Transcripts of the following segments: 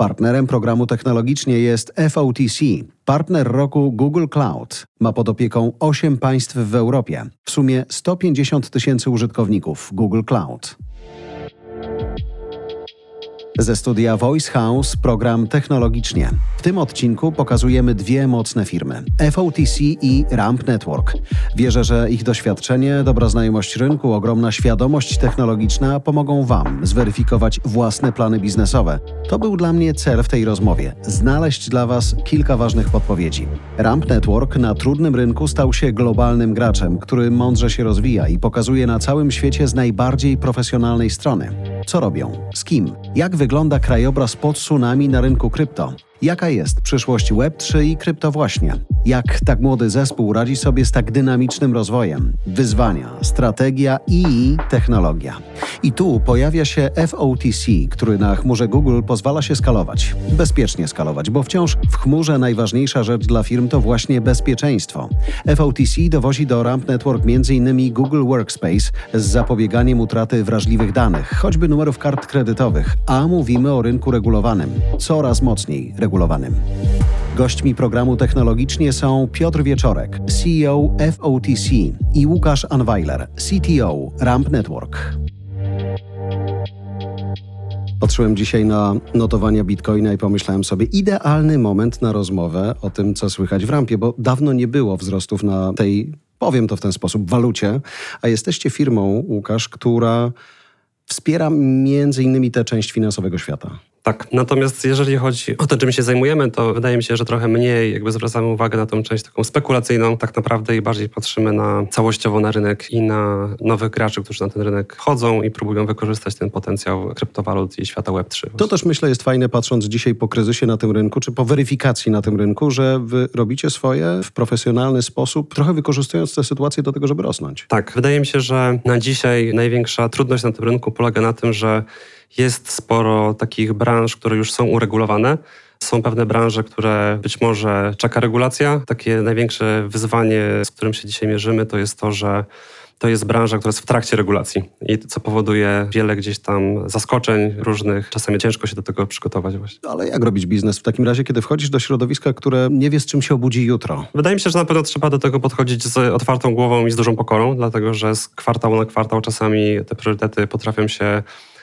Partnerem programu technologicznie jest FOTC, partner roku Google Cloud. Ma pod opieką 8 państw w Europie, w sumie 150 tysięcy użytkowników Google Cloud. Ze studia Voice House program Technologicznie. W tym odcinku pokazujemy dwie mocne firmy: FOTC i Ramp Network. Wierzę, że ich doświadczenie, dobra znajomość rynku, ogromna świadomość technologiczna pomogą Wam zweryfikować własne plany biznesowe. To był dla mnie cel w tej rozmowie znaleźć dla Was kilka ważnych podpowiedzi. Ramp Network na trudnym rynku stał się globalnym graczem, który mądrze się rozwija i pokazuje na całym świecie z najbardziej profesjonalnej strony. Co robią? Z kim? Jak wygląda krajobraz po tsunami na rynku krypto? Jaka jest przyszłość Web3 i krypto właśnie? Jak tak młody zespół radzi sobie z tak dynamicznym rozwojem? Wyzwania, strategia i technologia. I tu pojawia się FOTC, który na chmurze Google pozwala się skalować. Bezpiecznie skalować, bo wciąż w chmurze najważniejsza rzecz dla firm to właśnie bezpieczeństwo. FOTC dowozi do Ramp Network m.in. Google Workspace z zapobieganiem utraty wrażliwych danych, choćby numerów kart kredytowych, a mówimy o rynku regulowanym, coraz mocniej regulowanym regulowanym. Gośćmi programu technologicznie są Piotr Wieczorek, CEO FOTC i Łukasz Anweiler, CTO Ramp Network. Patrzyłem dzisiaj na notowania Bitcoina i pomyślałem sobie, idealny moment na rozmowę o tym, co słychać w rampie, bo dawno nie było wzrostów na tej, powiem to w ten sposób, walucie, a jesteście firmą, Łukasz, która wspiera między innymi tę część finansowego świata. Tak, natomiast jeżeli chodzi o to, czym się zajmujemy, to wydaje mi się, że trochę mniej jakby zwracamy uwagę na tą część taką spekulacyjną tak naprawdę i bardziej patrzymy na całościowo na rynek i na nowych graczy, którzy na ten rynek wchodzą i próbują wykorzystać ten potencjał kryptowalut i świata Web3. To też myślę jest fajne patrząc dzisiaj po kryzysie na tym rynku, czy po weryfikacji na tym rynku, że wy robicie swoje w profesjonalny sposób, trochę wykorzystując tę sytuację do tego, żeby rosnąć. Tak, wydaje mi się, że na dzisiaj największa trudność na tym rynku polega na tym, że jest sporo takich branż, które już są uregulowane. Są pewne branże, które być może czeka regulacja. Takie największe wyzwanie, z którym się dzisiaj mierzymy, to jest to, że to jest branża, która jest w trakcie regulacji i co powoduje wiele gdzieś tam zaskoczeń różnych. Czasami ciężko się do tego przygotować właśnie. Ale jak robić biznes w takim razie, kiedy wchodzisz do środowiska, które nie wie, z czym się obudzi jutro? Wydaje mi się, że na pewno trzeba do tego podchodzić z otwartą głową i z dużą pokorą, dlatego że z kwartału na kwartał czasami te priorytety potrafią się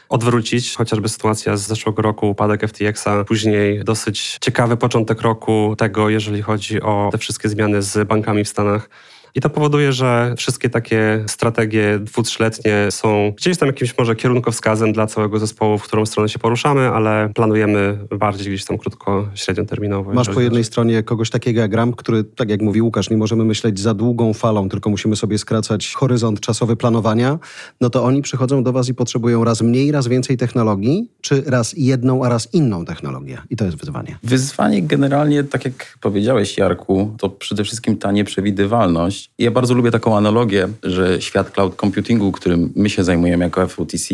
odwrócić. Chociażby sytuacja z zeszłego roku, upadek FTX-a, później dosyć ciekawy początek roku tego, jeżeli chodzi o te wszystkie zmiany z bankami w Stanach. I to powoduje, że wszystkie takie strategie dwu, trzyletnie są gdzieś tam jakimś może kierunkowskazem dla całego zespołu, w którą stronę się poruszamy, ale planujemy bardziej gdzieś tam krótko, średnioterminowo. Masz po jednej stronie kogoś takiego jak Ram, który, tak jak mówi Łukasz, nie możemy myśleć za długą falą, tylko musimy sobie skracać horyzont czasowy planowania, no to oni przychodzą do was i potrzebują raz mniej, raz więcej technologii, czy raz jedną, a raz inną technologię. I to jest wyzwanie. Wyzwanie generalnie, tak jak powiedziałeś Jarku, to przede wszystkim ta nieprzewidywalność, ja bardzo lubię taką analogię, że świat cloud computingu, którym my się zajmujemy jako FUTC,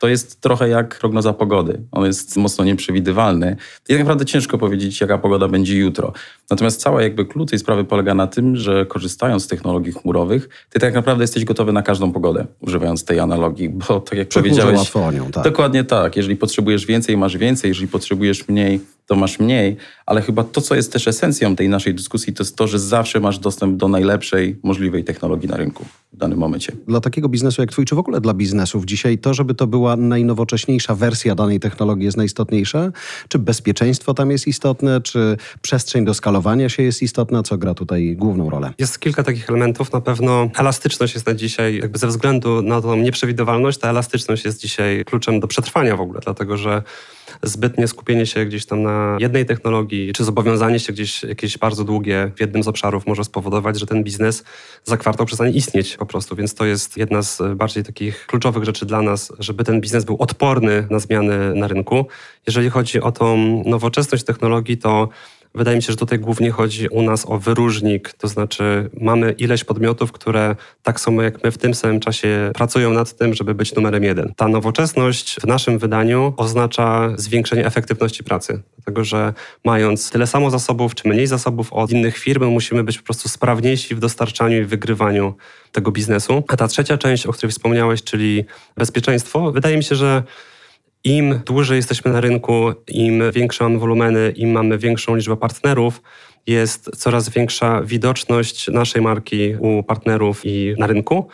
to jest trochę jak prognoza pogody. On jest mocno nieprzewidywalny i tak naprawdę ciężko powiedzieć, jaka pogoda będzie jutro. Natomiast cała jakby klucz tej sprawy polega na tym, że korzystając z technologii chmurowych, ty tak naprawdę jesteś gotowy na każdą pogodę, używając tej analogii, bo tak jak powiedziałeś... Łatwo o nią, tak. Dokładnie tak. Jeżeli potrzebujesz więcej, masz więcej. Jeżeli potrzebujesz mniej, to masz mniej. Ale chyba to, co jest też esencją tej naszej dyskusji, to jest to, że zawsze masz dostęp do najlepszej możliwej technologii na rynku w danym momencie. Dla takiego biznesu jak twój, czy w ogóle dla biznesów dzisiaj, to, żeby to była najnowocześniejsza wersja danej technologii jest najistotniejsze? Czy bezpieczeństwo tam jest istotne? Czy przestrzeń do skalowania się jest istotna? Co gra tutaj główną rolę? Jest kilka takich elementów. Na pewno elastyczność jest na dzisiaj, jakby ze względu na tą nieprzewidywalność, ta elastyczność jest dzisiaj kluczem do przetrwania w ogóle, dlatego że zbytnie skupienie się gdzieś tam na jednej technologii, czy zobowiązanie się gdzieś jakieś bardzo długie w jednym z obszarów może spowodować, że ten biznes za kwartał przestanie istnieć po prostu. Więc to jest jedna z bardziej takich kluczowych rzeczy dla nas, żeby ten biznes był odporny na zmiany na rynku. Jeżeli chodzi o tą nowoczesność technologii, to Wydaje mi się, że tutaj głównie chodzi u nas o wyróżnik, to znaczy mamy ileś podmiotów, które tak samo jak my w tym samym czasie pracują nad tym, żeby być numerem jeden. Ta nowoczesność w naszym wydaniu oznacza zwiększenie efektywności pracy, dlatego że mając tyle samo zasobów czy mniej zasobów od innych firm, musimy być po prostu sprawniejsi w dostarczaniu i wygrywaniu tego biznesu. A ta trzecia część, o której wspomniałeś, czyli bezpieczeństwo, wydaje mi się, że im dłużej jesteśmy na rynku, im większe mamy wolumeny, im mamy większą liczbę partnerów, jest coraz większa widoczność naszej marki u partnerów i na rynku.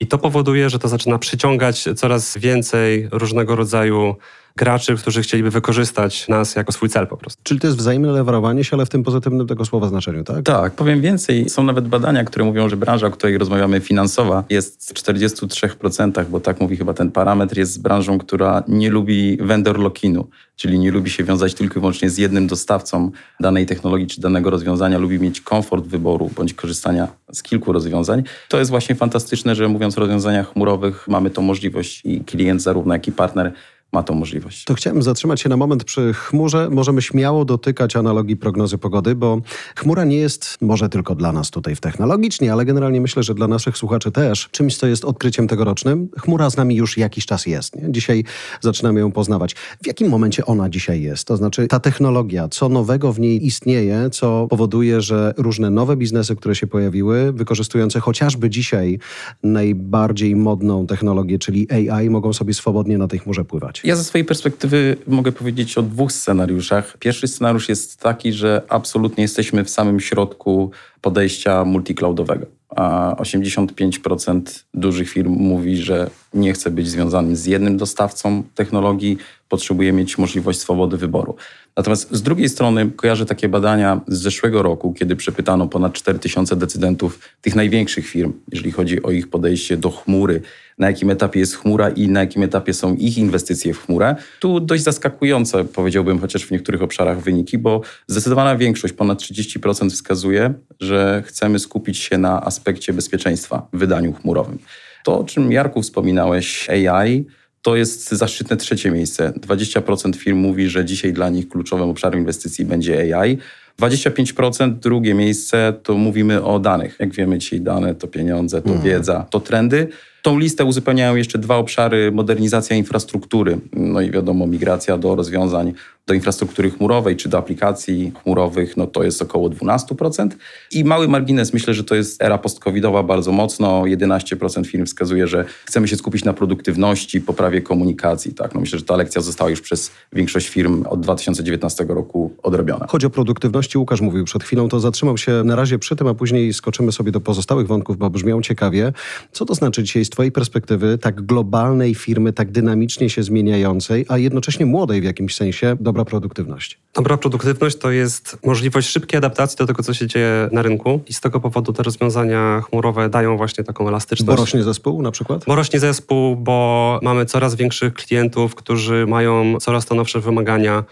I to powoduje, że to zaczyna przyciągać coraz więcej różnego rodzaju graczy, którzy chcieliby wykorzystać nas jako swój cel po prostu. Czyli to jest wzajemne lewarowanie się, ale w tym pozytywnym tego słowa znaczeniu, tak? Tak, powiem więcej. Są nawet badania, które mówią, że branża, o której rozmawiamy, finansowa, jest w 43%, bo tak mówi chyba ten parametr, jest branżą, która nie lubi vendor lock-inu, czyli nie lubi się wiązać tylko i wyłącznie z jednym dostawcą danej technologii czy danego rozwiązania, lubi mieć komfort wyboru bądź korzystania z kilku rozwiązań. To jest właśnie fantastyczne, że mówiąc o rozwiązaniach chmurowych, mamy tą możliwość i klient zarówno jak i partner ma tą możliwość. To chciałem zatrzymać się na moment przy chmurze. Możemy śmiało dotykać analogii prognozy pogody, bo chmura nie jest może tylko dla nas tutaj w technologicznie, ale generalnie myślę, że dla naszych słuchaczy też czymś, co jest odkryciem tegorocznym. Chmura z nami już jakiś czas jest. Nie? Dzisiaj zaczynamy ją poznawać. W jakim momencie ona dzisiaj jest? To znaczy ta technologia, co nowego w niej istnieje, co powoduje, że różne nowe biznesy, które się pojawiły, wykorzystujące chociażby dzisiaj najbardziej modną technologię, czyli AI, mogą sobie swobodnie na tej chmurze pływać. Ja ze swojej perspektywy mogę powiedzieć o dwóch scenariuszach. Pierwszy scenariusz jest taki, że absolutnie jesteśmy w samym środku podejścia multicloudowego. A 85% dużych firm mówi, że nie chce być związanym z jednym dostawcą technologii, potrzebuje mieć możliwość swobody wyboru. Natomiast z drugiej strony kojarzę takie badania z zeszłego roku, kiedy przepytano ponad 4000 decydentów tych największych firm, jeżeli chodzi o ich podejście do chmury, na jakim etapie jest chmura i na jakim etapie są ich inwestycje w chmurę. Tu dość zaskakujące, powiedziałbym, chociaż w niektórych obszarach wyniki, bo zdecydowana większość, ponad 30% wskazuje, że chcemy skupić się na aspekcie bezpieczeństwa w wydaniu chmurowym. To, o czym Jarku wspominałeś, AI, to jest zaszczytne trzecie miejsce. 20% firm mówi, że dzisiaj dla nich kluczowym obszarem inwestycji będzie AI. 25% drugie miejsce to mówimy o danych. Jak wiemy dzisiaj dane to pieniądze, to mhm. wiedza, to trendy. Tą listę uzupełniają jeszcze dwa obszary: modernizacja infrastruktury, no i wiadomo, migracja do rozwiązań do infrastruktury chmurowej czy do aplikacji chmurowych, no to jest około 12%. I mały margines, myślę, że to jest era post-covidowa bardzo mocno. 11% firm wskazuje, że chcemy się skupić na produktywności, poprawie komunikacji. Tak? No myślę, że ta lekcja została już przez większość firm od 2019 roku odrobiona. Chodzi o produktywności, Łukasz mówił przed chwilą, to zatrzymał się na razie przy tym, a później skoczymy sobie do pozostałych wątków, bo brzmią ciekawie. Co to znaczy dzisiaj z Twojej perspektywy tak globalnej firmy, tak dynamicznie się zmieniającej, a jednocześnie młodej w jakimś sensie, dobra produktywność? Dobra produktywność to jest możliwość szybkiej adaptacji do tego, co się dzieje na rynku i z tego powodu te rozwiązania chmurowe dają właśnie taką elastyczność. Bo rośnie zespół na przykład? Bo rośnie zespół, bo mamy coraz większych klientów, którzy mają coraz to nowsze wymagania,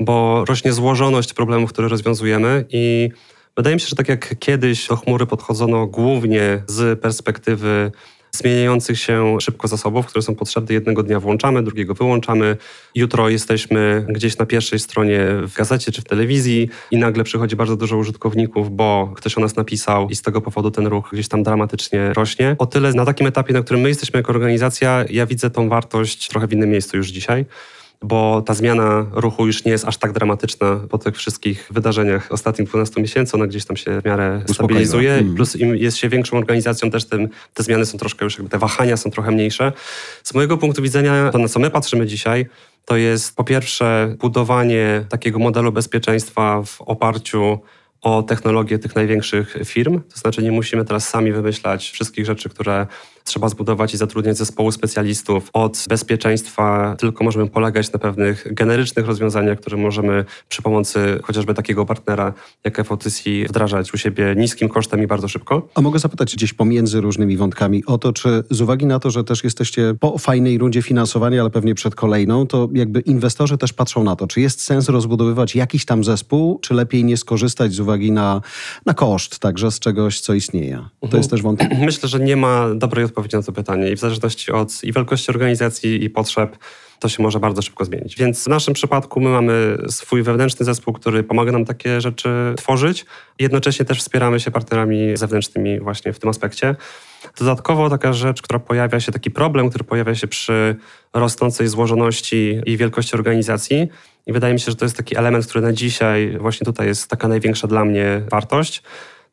bo rośnie złożoność problemów, które rozwiązujemy i wydaje mi się, że tak jak kiedyś do chmury podchodzono głównie z perspektywy zmieniających się szybko zasobów, które są potrzebne. Jednego dnia włączamy, drugiego wyłączamy. Jutro jesteśmy gdzieś na pierwszej stronie w gazecie czy w telewizji i nagle przychodzi bardzo dużo użytkowników, bo ktoś o nas napisał i z tego powodu ten ruch gdzieś tam dramatycznie rośnie. O tyle na takim etapie, na którym my jesteśmy jako organizacja, ja widzę tą wartość trochę w innym miejscu już dzisiaj bo ta zmiana ruchu już nie jest aż tak dramatyczna po tych wszystkich wydarzeniach ostatnich 12 miesięcy. Ona gdzieś tam się w miarę stabilizuje. Mm. Plus im jest się większą organizacją, też tym, te zmiany są troszkę już, jakby te wahania są trochę mniejsze. Z mojego punktu widzenia, to na co my patrzymy dzisiaj, to jest po pierwsze budowanie takiego modelu bezpieczeństwa w oparciu o technologię tych największych firm. To znaczy nie musimy teraz sami wymyślać wszystkich rzeczy, które trzeba zbudować i zatrudniać zespołu specjalistów. Od bezpieczeństwa tylko możemy polegać na pewnych generycznych rozwiązaniach, które możemy przy pomocy chociażby takiego partnera jak FOTC wdrażać u siebie niskim kosztem i bardzo szybko. A mogę zapytać gdzieś pomiędzy różnymi wątkami o to, czy z uwagi na to, że też jesteście po fajnej rundzie finansowania, ale pewnie przed kolejną, to jakby inwestorzy też patrzą na to, czy jest sens rozbudowywać jakiś tam zespół, czy lepiej nie skorzystać z uwagi na, na koszt także z czegoś, co istnieje. To mhm. jest też wątek. Myślę, że nie ma dobrej odpowiedzi na to pytanie i w zależności od i wielkości organizacji i potrzeb to się może bardzo szybko zmienić. Więc w naszym przypadku my mamy swój wewnętrzny zespół, który pomaga nam takie rzeczy tworzyć. Jednocześnie też wspieramy się partnerami zewnętrznymi właśnie w tym aspekcie. Dodatkowo taka rzecz, która pojawia się, taki problem, który pojawia się przy rosnącej złożoności i wielkości organizacji. I wydaje mi się, że to jest taki element, który na dzisiaj właśnie tutaj jest taka największa dla mnie wartość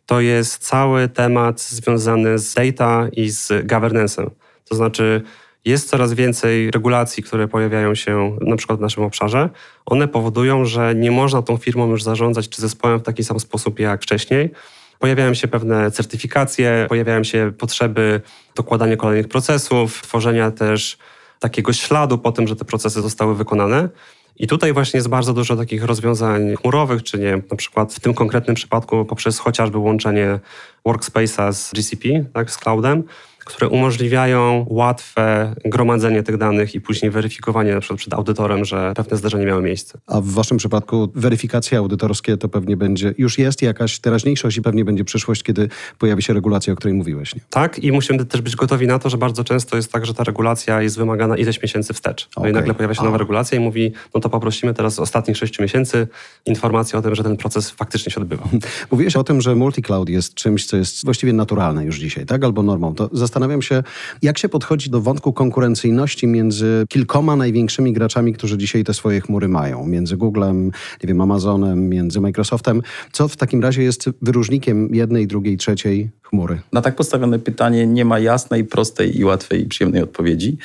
to jest cały temat związany z data i z governance'em. To znaczy, jest coraz więcej regulacji, które pojawiają się na przykład w naszym obszarze. One powodują, że nie można tą firmą już zarządzać czy zespołem w taki sam sposób jak wcześniej. Pojawiają się pewne certyfikacje, pojawiają się potrzeby dokładania kolejnych procesów, tworzenia też takiego śladu po tym, że te procesy zostały wykonane. I tutaj właśnie jest bardzo dużo takich rozwiązań chmurowych, czy nie, na przykład w tym konkretnym przypadku poprzez chociażby łączenie Workspace'a z GCP, tak, z cloudem, które umożliwiają łatwe gromadzenie tych danych i później weryfikowanie na przykład przed audytorem, że pewne zdarzenie miało miejsce. A w waszym przypadku weryfikacje audytorskie to pewnie będzie, już jest jakaś teraźniejszość i pewnie będzie przyszłość, kiedy pojawi się regulacja, o której mówiłeś. Nie? Tak i musimy też być gotowi na to, że bardzo często jest tak, że ta regulacja jest wymagana ileś miesięcy wstecz. No okay. i nagle pojawia się nowa regulacja i mówi, no to poprosimy teraz z ostatnich sześciu miesięcy informację o tym, że ten proces faktycznie się odbywa. Mówiłeś o tym, że multi-cloud jest czymś, co jest właściwie naturalne już dzisiaj, tak? Albo normą. To zastanawiam się, jak się podchodzi do wątku konkurencyjności między kilkoma największymi graczami, którzy dzisiaj te swoje chmury mają. Między Googlem, nie wiem, Amazonem, między Microsoftem. Co w takim razie jest wyróżnikiem jednej, drugiej, trzeciej chmury? Na tak postawione pytanie nie ma jasnej, prostej i łatwej, przyjemnej odpowiedzi.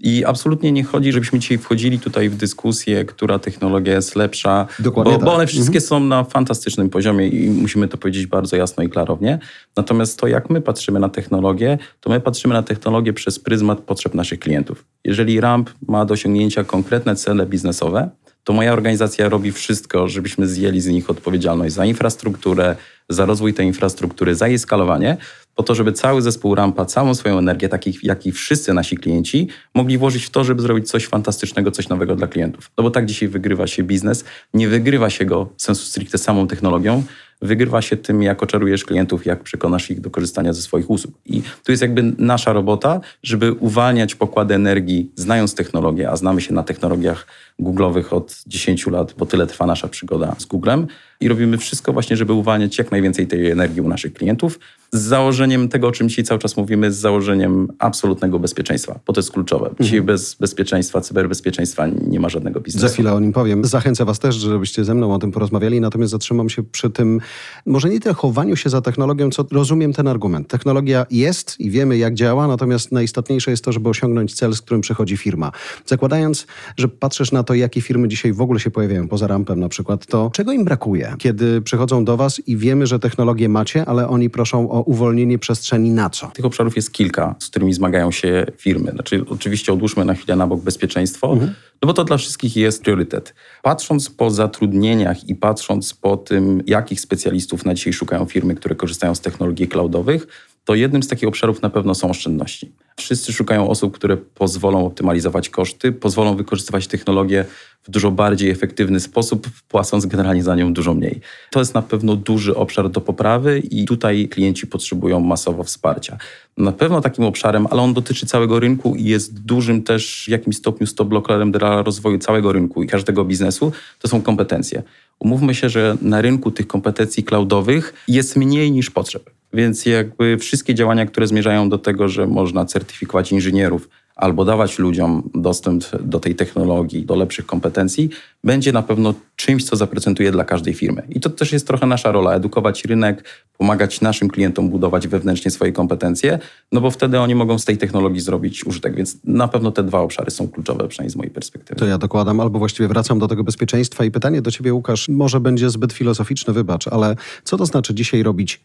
I absolutnie nie chodzi, żebyśmy dzisiaj wchodzili tutaj w dyskusję, która technologia jest lepsza, Dokładnie bo, tak. bo one wszystkie mhm. są na fantastycznym poziomie i musimy to powiedzieć bardzo jasno i klarownie. Natomiast to, jak my patrzymy na technologię, to my patrzymy na technologię przez pryzmat potrzeb naszych klientów. Jeżeli RAMP ma do osiągnięcia konkretne cele biznesowe, to moja organizacja robi wszystko, żebyśmy zjęli z nich odpowiedzialność za infrastrukturę, za rozwój tej infrastruktury, za jej skalowanie, po to, żeby cały zespół Rampa, całą swoją energię, takich jak i wszyscy nasi klienci, mogli włożyć w to, żeby zrobić coś fantastycznego, coś nowego dla klientów. No bo tak dzisiaj wygrywa się biznes. Nie wygrywa się go sensu stricte samą technologią, wygrywa się tym, jak oczarujesz klientów, jak przekonasz ich do korzystania ze swoich usług. I tu jest jakby nasza robota, żeby uwalniać pokłady energii, znając technologię, a znamy się na technologiach Google'owych od 10 lat, bo tyle trwa nasza przygoda z Googlem. I robimy wszystko właśnie, żeby uwalniać jak najwięcej tej energii u naszych klientów, z założeniem tego, o czym dzisiaj cały czas mówimy, z założeniem absolutnego bezpieczeństwa, bo to jest kluczowe. Dzisiaj mhm. bez bezpieczeństwa, cyberbezpieczeństwa nie ma żadnego biznesu. Za chwilę o nim powiem. Zachęcę Was też, żebyście ze mną o tym porozmawiali, natomiast zatrzymam się przy tym, może nie tyle chowaniu się za technologią, co rozumiem ten argument. Technologia jest i wiemy, jak działa, natomiast najistotniejsze jest to, żeby osiągnąć cel, z którym przychodzi firma. Zakładając, że patrzysz na to, jakie firmy dzisiaj w ogóle się pojawiają poza rampem na przykład, to czego im brakuje, kiedy przychodzą do Was i wiemy, że technologię macie, ale oni proszą o uwolnienie przestrzeni na co? Tych obszarów jest kilka, z którymi zmagają się firmy. Znaczy, oczywiście odłóżmy na chwilę na bok bezpieczeństwo, mhm. no bo to dla wszystkich jest priorytet. Patrząc po zatrudnieniach i patrząc po tym, jakich specjalistów na dzisiaj szukają firmy, które korzystają z technologii cloudowych, to jednym z takich obszarów na pewno są oszczędności. Wszyscy szukają osób, które pozwolą optymalizować koszty, pozwolą wykorzystywać technologię w dużo bardziej efektywny sposób, płacąc generalnie za nią dużo mniej. To jest na pewno duży obszar do poprawy i tutaj klienci potrzebują masowo wsparcia. Na pewno takim obszarem, ale on dotyczy całego rynku i jest dużym też w jakimś stopniu stop-blockerem dla rozwoju całego rynku i każdego biznesu, to są kompetencje. Umówmy się, że na rynku tych kompetencji cloudowych jest mniej niż potrzeb. Więc jakby wszystkie działania, które zmierzają do tego, że można certyfikować inżynierów albo dawać ludziom dostęp do tej technologii, do lepszych kompetencji, będzie na pewno czymś, co zaprezentuje dla każdej firmy. I to też jest trochę nasza rola, edukować rynek, pomagać naszym klientom budować wewnętrznie swoje kompetencje, no bo wtedy oni mogą z tej technologii zrobić użytek. Więc na pewno te dwa obszary są kluczowe, przynajmniej z mojej perspektywy. To ja dokładam, albo właściwie wracam do tego bezpieczeństwa i pytanie do ciebie, Łukasz, może będzie zbyt filozoficzne, wybacz, ale co to znaczy dzisiaj robić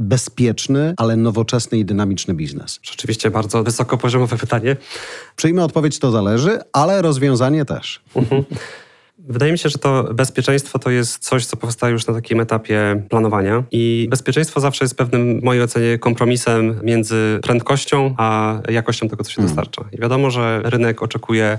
bezpieczny, ale nowoczesny i dynamiczny biznes? Rzeczywiście bardzo wysokopoziomowe pytanie. Przyjmę odpowiedź, to zależy, ale rozwiązanie też. Mhm. Wydaje mi się, że to bezpieczeństwo to jest coś, co powstaje już na takim etapie planowania. I bezpieczeństwo zawsze jest pewnym, w mojej ocenie, kompromisem między prędkością a jakością tego, co się hmm. dostarcza. I wiadomo, że rynek oczekuje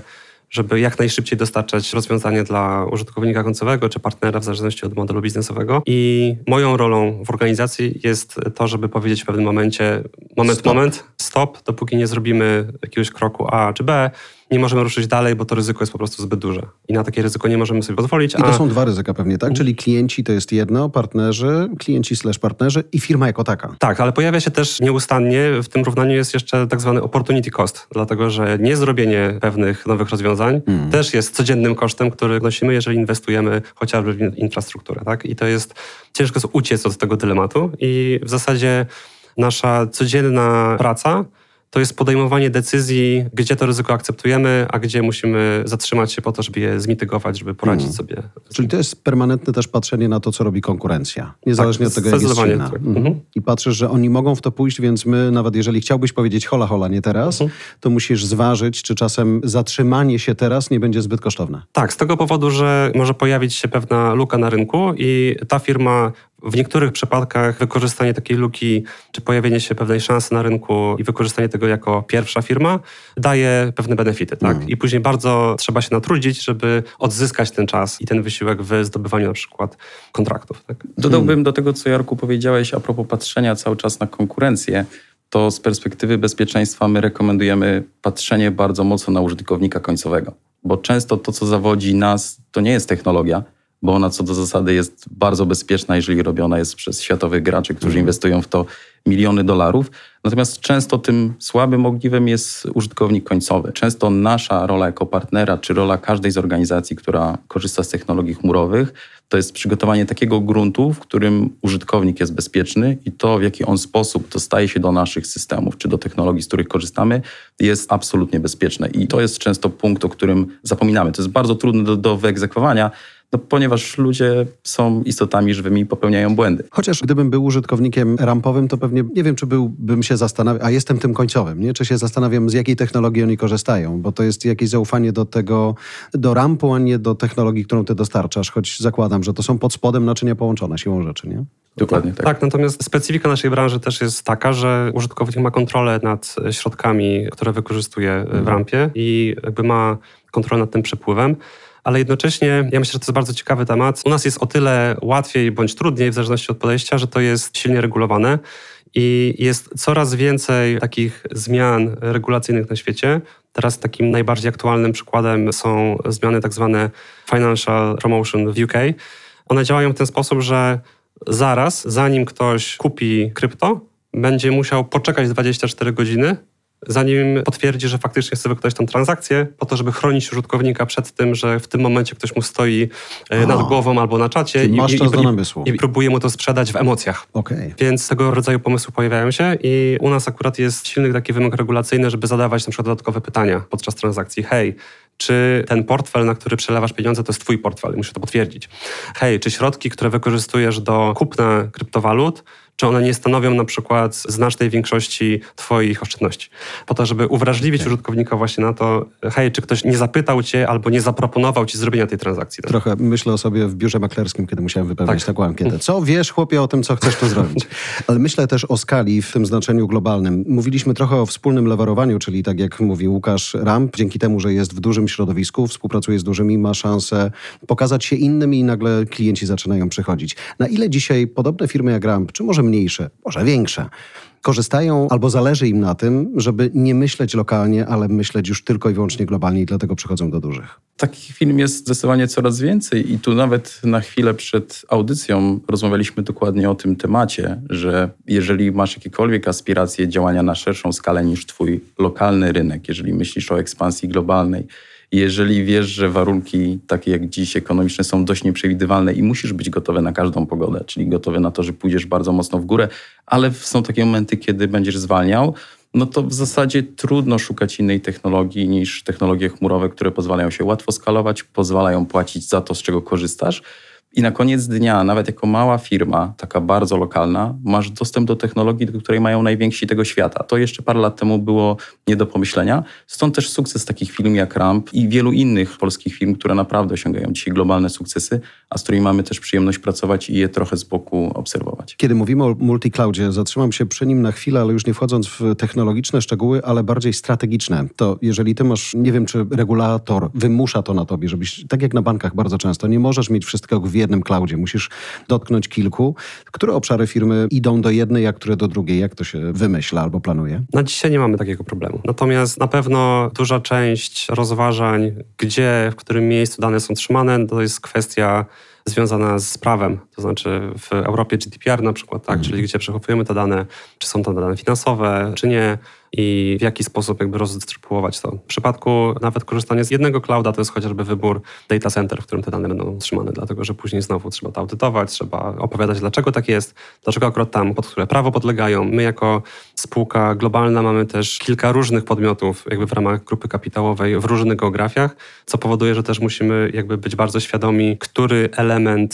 żeby jak najszybciej dostarczać rozwiązanie dla użytkownika końcowego czy partnera w zależności od modelu biznesowego. I moją rolą w organizacji jest to, żeby powiedzieć w pewnym momencie moment, stop. moment, stop, dopóki nie zrobimy jakiegoś kroku A czy B, nie możemy ruszyć dalej, bo to ryzyko jest po prostu zbyt duże. I na takie ryzyko nie możemy sobie pozwolić. I to a... są dwa ryzyka pewnie, tak? Czyli klienci to jest jedno, partnerzy, klienci slash partnerzy i firma jako taka. Tak, ale pojawia się też nieustannie, w tym równaniu jest jeszcze tak zwany opportunity cost, dlatego że niezrobienie pewnych nowych rozwiązań hmm. też jest codziennym kosztem, który nosimy, jeżeli inwestujemy chociażby w infrastrukturę, tak? I to jest, ciężko jest uciec od tego dylematu i w zasadzie nasza codzienna praca to jest podejmowanie decyzji, gdzie to ryzyko akceptujemy, a gdzie musimy zatrzymać się po to, żeby je zmitygować, żeby poradzić Mhm. sobie. Czyli to jest permanentne też patrzenie na to, co robi konkurencja. Niezależnie Tak, od tego, jak jest silna. tak. Mhm. Mhm. I patrzysz, że oni mogą w to pójść, więc my, nawet jeżeli chciałbyś powiedzieć hola, hola, nie teraz, Mhm. to musisz zważyć, czy czasem zatrzymanie się teraz nie będzie zbyt kosztowne. Tak, z tego powodu, że może pojawić się pewna luka na rynku i ta firma w niektórych przypadkach wykorzystanie takiej luki, czy pojawienie się pewnej szansy na rynku i wykorzystanie tego jako pierwsza firma daje pewne benefity, tak? Mhm. I później bardzo trzeba się natrudzić, żeby odzyskać ten czas i ten wysiłek w zdobywaniu na przykład kontraktów, tak? Dodałbym do tego, co Jarku powiedziałeś a propos patrzenia cały czas na konkurencję, to z perspektywy bezpieczeństwa my rekomendujemy patrzenie bardzo mocno na użytkownika końcowego. Bo często to, co zawodzi nas, to nie jest technologia, bo ona co do zasady jest bardzo bezpieczna, jeżeli robiona jest przez światowych graczy, którzy inwestują w to miliony dolarów. Natomiast często tym słabym ogniwem jest użytkownik końcowy. Często nasza rola jako partnera, czy rola każdej z organizacji, która korzysta z technologii chmurowych, to jest przygotowanie takiego gruntu, w którym użytkownik jest bezpieczny i to, w jaki on sposób dostaje się do naszych systemów, czy do technologii, z których korzystamy, jest absolutnie bezpieczne. I to jest często punkt, o którym zapominamy. To jest bardzo trudne do, do wyegzekwowania, no, ponieważ ludzie są istotami żywymi i popełniają błędy. Chociaż gdybym był użytkownikiem rampowym, to pewnie nie wiem, czy byłbym się zastanawiał, a jestem tym końcowym, nie? Czy się zastanawiam, z jakiej technologii oni korzystają, bo to jest jakieś zaufanie do tego, do rampu, a nie do technologii, którą ty dostarczasz, choć zakładam, że to są pod spodem naczynia połączone siłą rzeczy, nie? Dokładnie tak. Tak, natomiast specyfika naszej branży też jest taka, że użytkownik ma kontrolę nad środkami, które wykorzystuje w rampie i jakby ma kontrolę nad tym przepływem. Ale jednocześnie ja myślę, że to jest bardzo ciekawy temat. U nas jest o tyle łatwiej bądź trudniej, w zależności od podejścia, że to jest silnie regulowane i jest coraz więcej takich zmian regulacyjnych na świecie. Teraz takim najbardziej aktualnym przykładem są zmiany tak zwane Financial Promotion w UK. One działają w ten sposób, że zaraz, zanim ktoś kupi krypto, będzie musiał poczekać 24 godziny, zanim potwierdzi, że faktycznie chce wykonać tę transakcję, po to, żeby chronić użytkownika przed tym, że w tym momencie ktoś mu stoi e, nad głową albo na czacie do namysłu. i próbuje mu to sprzedać w emocjach. Okej. Więc tego rodzaju pomysły pojawiają się i u nas akurat jest silny taki wymóg regulacyjny, żeby zadawać na przykład dodatkowe pytania podczas transakcji. Hej, czy ten portfel, na który przelewasz pieniądze, to jest twój portfel? Muszę to potwierdzić. Hej, czy środki, które wykorzystujesz do kupna kryptowalut, czy one nie stanowią na przykład znacznej większości twoich oszczędności? Po to, żeby uwrażliwić użytkownika właśnie na to, hej, czy ktoś nie zapytał cię albo nie zaproponował ci zrobienia tej transakcji. Trochę myślę o sobie w biurze maklerskim, kiedy musiałem wypełniać Tak. taką ankietę. Co wiesz, chłopie, o tym, co chcesz tu zrobić? Ale myślę też o skali w tym znaczeniu globalnym. Mówiliśmy trochę o wspólnym lewarowaniu, czyli tak jak mówi Łukasz Ramp, dzięki temu, że jest w dużym środowisku, współpracuje z dużymi, ma szansę pokazać się innym i nagle klienci zaczynają przychodzić. Na ile dzisiaj podobne firmy jak Ramp, czy może mniejsze, może większe, korzystają albo zależy im na tym, żeby nie myśleć lokalnie, ale myśleć już tylko i wyłącznie globalnie i dlatego przychodzą do dużych. Takich firm jest zdecydowanie coraz więcej i tu nawet na chwilę przed audycją rozmawialiśmy dokładnie o tym temacie, że jeżeli masz jakiekolwiek aspiracje działania na szerszą skalę niż twój lokalny rynek, jeżeli myślisz o ekspansji globalnej, jeżeli wiesz, że warunki takie jak dziś ekonomiczne są dość nieprzewidywalne i musisz być gotowy na każdą pogodę, czyli gotowy na to, że pójdziesz bardzo mocno w górę, ale są takie momenty, kiedy będziesz zwalniał, no to w zasadzie trudno szukać innej technologii niż technologie chmurowe, które pozwalają się łatwo skalować, pozwalają płacić za to, z czego korzystasz. I na koniec dnia, nawet jako mała firma, taka bardzo lokalna, masz dostęp do technologii, do której mają najwięksi tego świata. To jeszcze parę lat temu było nie do pomyślenia. Stąd też sukces takich firm jak Ramp i wielu innych polskich firm, które naprawdę osiągają dzisiaj globalne sukcesy, a z którymi mamy też przyjemność pracować i je trochę z boku obserwować. Kiedy mówimy o multicloudzie, zatrzymam się przy nim na chwilę, ale już nie wchodząc w technologiczne szczegóły, ale bardziej strategiczne. To jeżeli ty masz, nie wiem, czy regulator wymusza to na tobie, żebyś, tak jak na bankach bardzo często, nie możesz mieć wszystkiego w jednym cloudzie, musisz dotknąć kilku. Które obszary firmy idą do jednej, a które do drugiej? Jak to się wymyśla albo planuje? Na dzisiaj nie mamy takiego problemu. Natomiast na pewno duża część rozważań, gdzie, w którym miejscu dane są trzymane, to jest kwestia związana z prawem To znaczy w Europie GDPR na przykład, tak, czyli gdzie przechowujemy te dane, czy są to dane finansowe, czy nie, i w jaki sposób jakby rozdystrybuować to. W przypadku nawet korzystania z jednego clouda to jest chociażby wybór data center, w którym te dane będą trzymane, dlatego że później znowu trzeba to audytować, trzeba opowiadać, dlaczego tak jest, dlaczego akurat tam, pod które prawo podlegają. My jako spółka globalna mamy też kilka różnych podmiotów jakby w ramach grupy kapitałowej w różnych geografiach, co powoduje, że też musimy jakby być bardzo świadomi, który element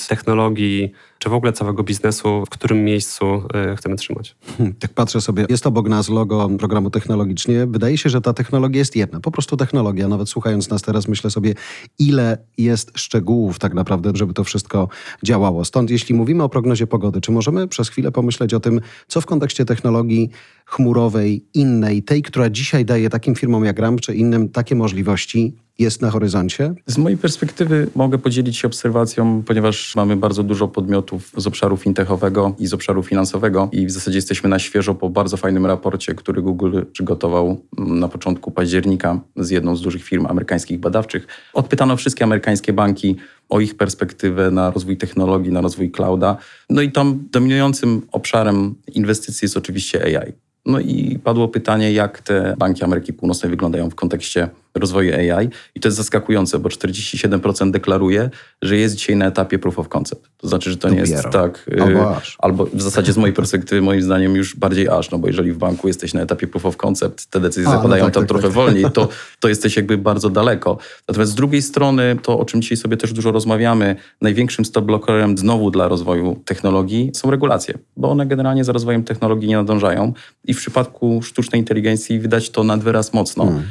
technologii czy w ogóle całego biznesu, w którym miejscu y, chcemy trzymać. Hmm, tak patrzę sobie, jest obok nas logo programu technologicznie. Wydaje się, że ta technologia jest jedna, po prostu technologia. Nawet słuchając nas teraz myślę sobie, ile jest szczegółów tak naprawdę, żeby to wszystko działało. Stąd jeśli mówimy o prognozie pogody, czy możemy przez chwilę pomyśleć o tym, co w kontekście technologii chmurowej, innej, tej, która dzisiaj daje takim firmom jak RAM czy innym takie możliwości, jest na horyzoncie? Z mojej perspektywy mogę podzielić się obserwacją, ponieważ mamy bardzo dużo podmiotów z obszaru fintechowego i z obszaru finansowego i w zasadzie jesteśmy na świeżo po bardzo fajnym raporcie, który Google przygotował na początku października z jedną z dużych firm amerykańskich badawczych. Odpytano wszystkie amerykańskie banki o ich perspektywę na rozwój technologii, na rozwój clouda. No i tam dominującym obszarem inwestycji jest oczywiście AI. No i padło pytanie, jak te banki Ameryki Północnej wyglądają w kontekście rozwoju AI. I to jest zaskakujące, bo 47% deklaruje, że jest dzisiaj na etapie proof of concept. To znaczy, że to Dopiero. nie jest tak. Albo, aż. albo w zasadzie z mojej perspektywy, moim zdaniem, już bardziej aż, no bo jeżeli w banku jesteś na etapie proof of concept, te decyzje A, zapadają no tak, tam tak, trochę tak. wolniej, to, to jesteś jakby bardzo daleko. Natomiast z drugiej strony, to o czym dzisiaj sobie też dużo rozmawiamy, największym stop blockerem znowu dla rozwoju technologii są regulacje, bo one generalnie za rozwojem technologii nie nadążają i w przypadku sztucznej inteligencji widać to nad wyraz mocno, hmm.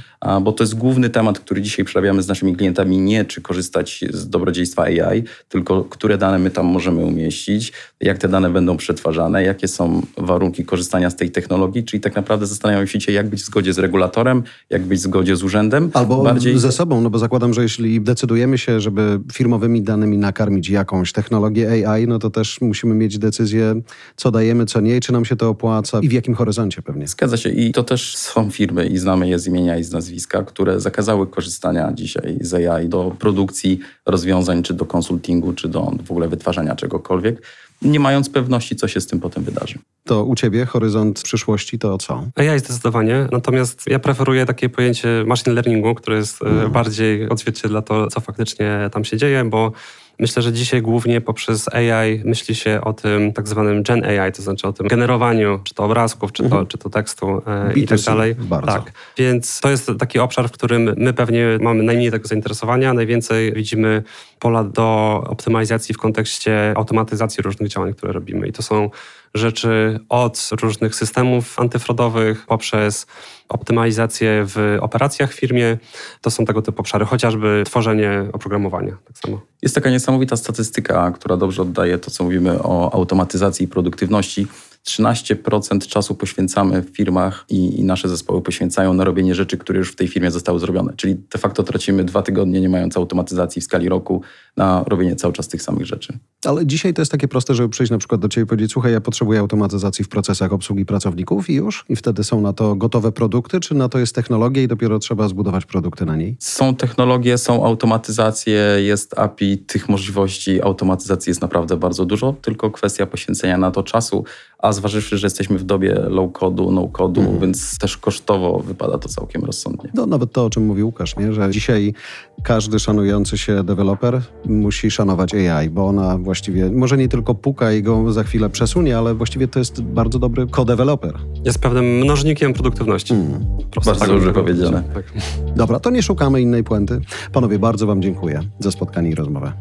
Bo to jest główny temat, który dzisiaj przerabiamy z naszymi klientami, nie czy korzystać z dobrodziejstwa AI, tylko które dane my tam możemy umieścić, jak te dane będą przetwarzane, jakie są warunki korzystania z tej technologii, czyli tak naprawdę zastanawiamy się, jak być w zgodzie z regulatorem, jak być w zgodzie z urzędem. Albo bardziej... ze sobą, no bo zakładam, że jeśli decydujemy się, żeby firmowymi danymi nakarmić jakąś technologię AI, no to też musimy mieć decyzję, co dajemy, co nie, czy nam się to opłaca i w jakim horyzoncie pewnie. Zgadza się i to też są firmy i znamy je z imienia i z nazwiska, które zakazały korzystania dzisiaj z AI do produkcji rozwiązań, czy do konsultingu, czy do w ogóle wytwarzania czegokolwiek, nie mając pewności, co się z tym potem wydarzy. To u Ciebie horyzont przyszłości to co? AI zdecydowanie, natomiast ja preferuję takie pojęcie machine learningu, które jest mm. bardziej odzwierciedla to, co faktycznie tam się dzieje, bo Myślę, że dzisiaj głównie poprzez AI myśli się o tym tak zwanym Gen AI, to znaczy o tym generowaniu czy to obrazków, czy to, mhm. czy to tekstu e, i tak dalej. Bardzo. Tak. Więc to jest taki obszar, w którym my pewnie mamy najmniej tego zainteresowania, najwięcej widzimy pola do optymalizacji w kontekście automatyzacji różnych działań, które robimy. I to są rzeczy od różnych systemów antyfrodowych poprzez optymalizację w operacjach w firmie. To są tego typu obszary, chociażby tworzenie oprogramowania. Tak samo. Jest taka niesamowita statystyka, która dobrze oddaje to, co mówimy o automatyzacji i produktywności. 13% czasu poświęcamy w firmach i, i, nasze zespoły poświęcają na robienie rzeczy, które już w tej firmie zostały zrobione. Czyli de facto tracimy dwa tygodnie, nie mając automatyzacji w skali roku, na robienie cały czas tych samych rzeczy. Ale dzisiaj to jest takie proste, żeby przyjść na przykład do Ciebie i powiedzieć, słuchaj, ja potrzebuję automatyzacji w procesach obsługi pracowników i już? I wtedy są na to gotowe produkty, czy na to jest technologia i dopiero trzeba zbudować produkty na niej? Są technologie, są automatyzacje, jest API, tych możliwości automatyzacji jest naprawdę bardzo dużo, tylko kwestia poświęcenia na to czasu, a zważywszy, że jesteśmy w dobie low-codu, no-codu, mm. więc też kosztowo wypada to całkiem rozsądnie. No nawet to, o czym mówi Łukasz, nie? że dzisiaj każdy szanujący się deweloper musi szanować AI, bo ona właściwie może nie tylko puka i go za chwilę przesunie, ale właściwie to jest bardzo dobry kodeweloper. Jest pewnym mnożnikiem produktywności. Mm. Prosto, bardzo tak dobrze powiedziane. Tak. Dobra, to nie szukamy innej puenty. Panowie, bardzo wam dziękuję za spotkanie i rozmowę.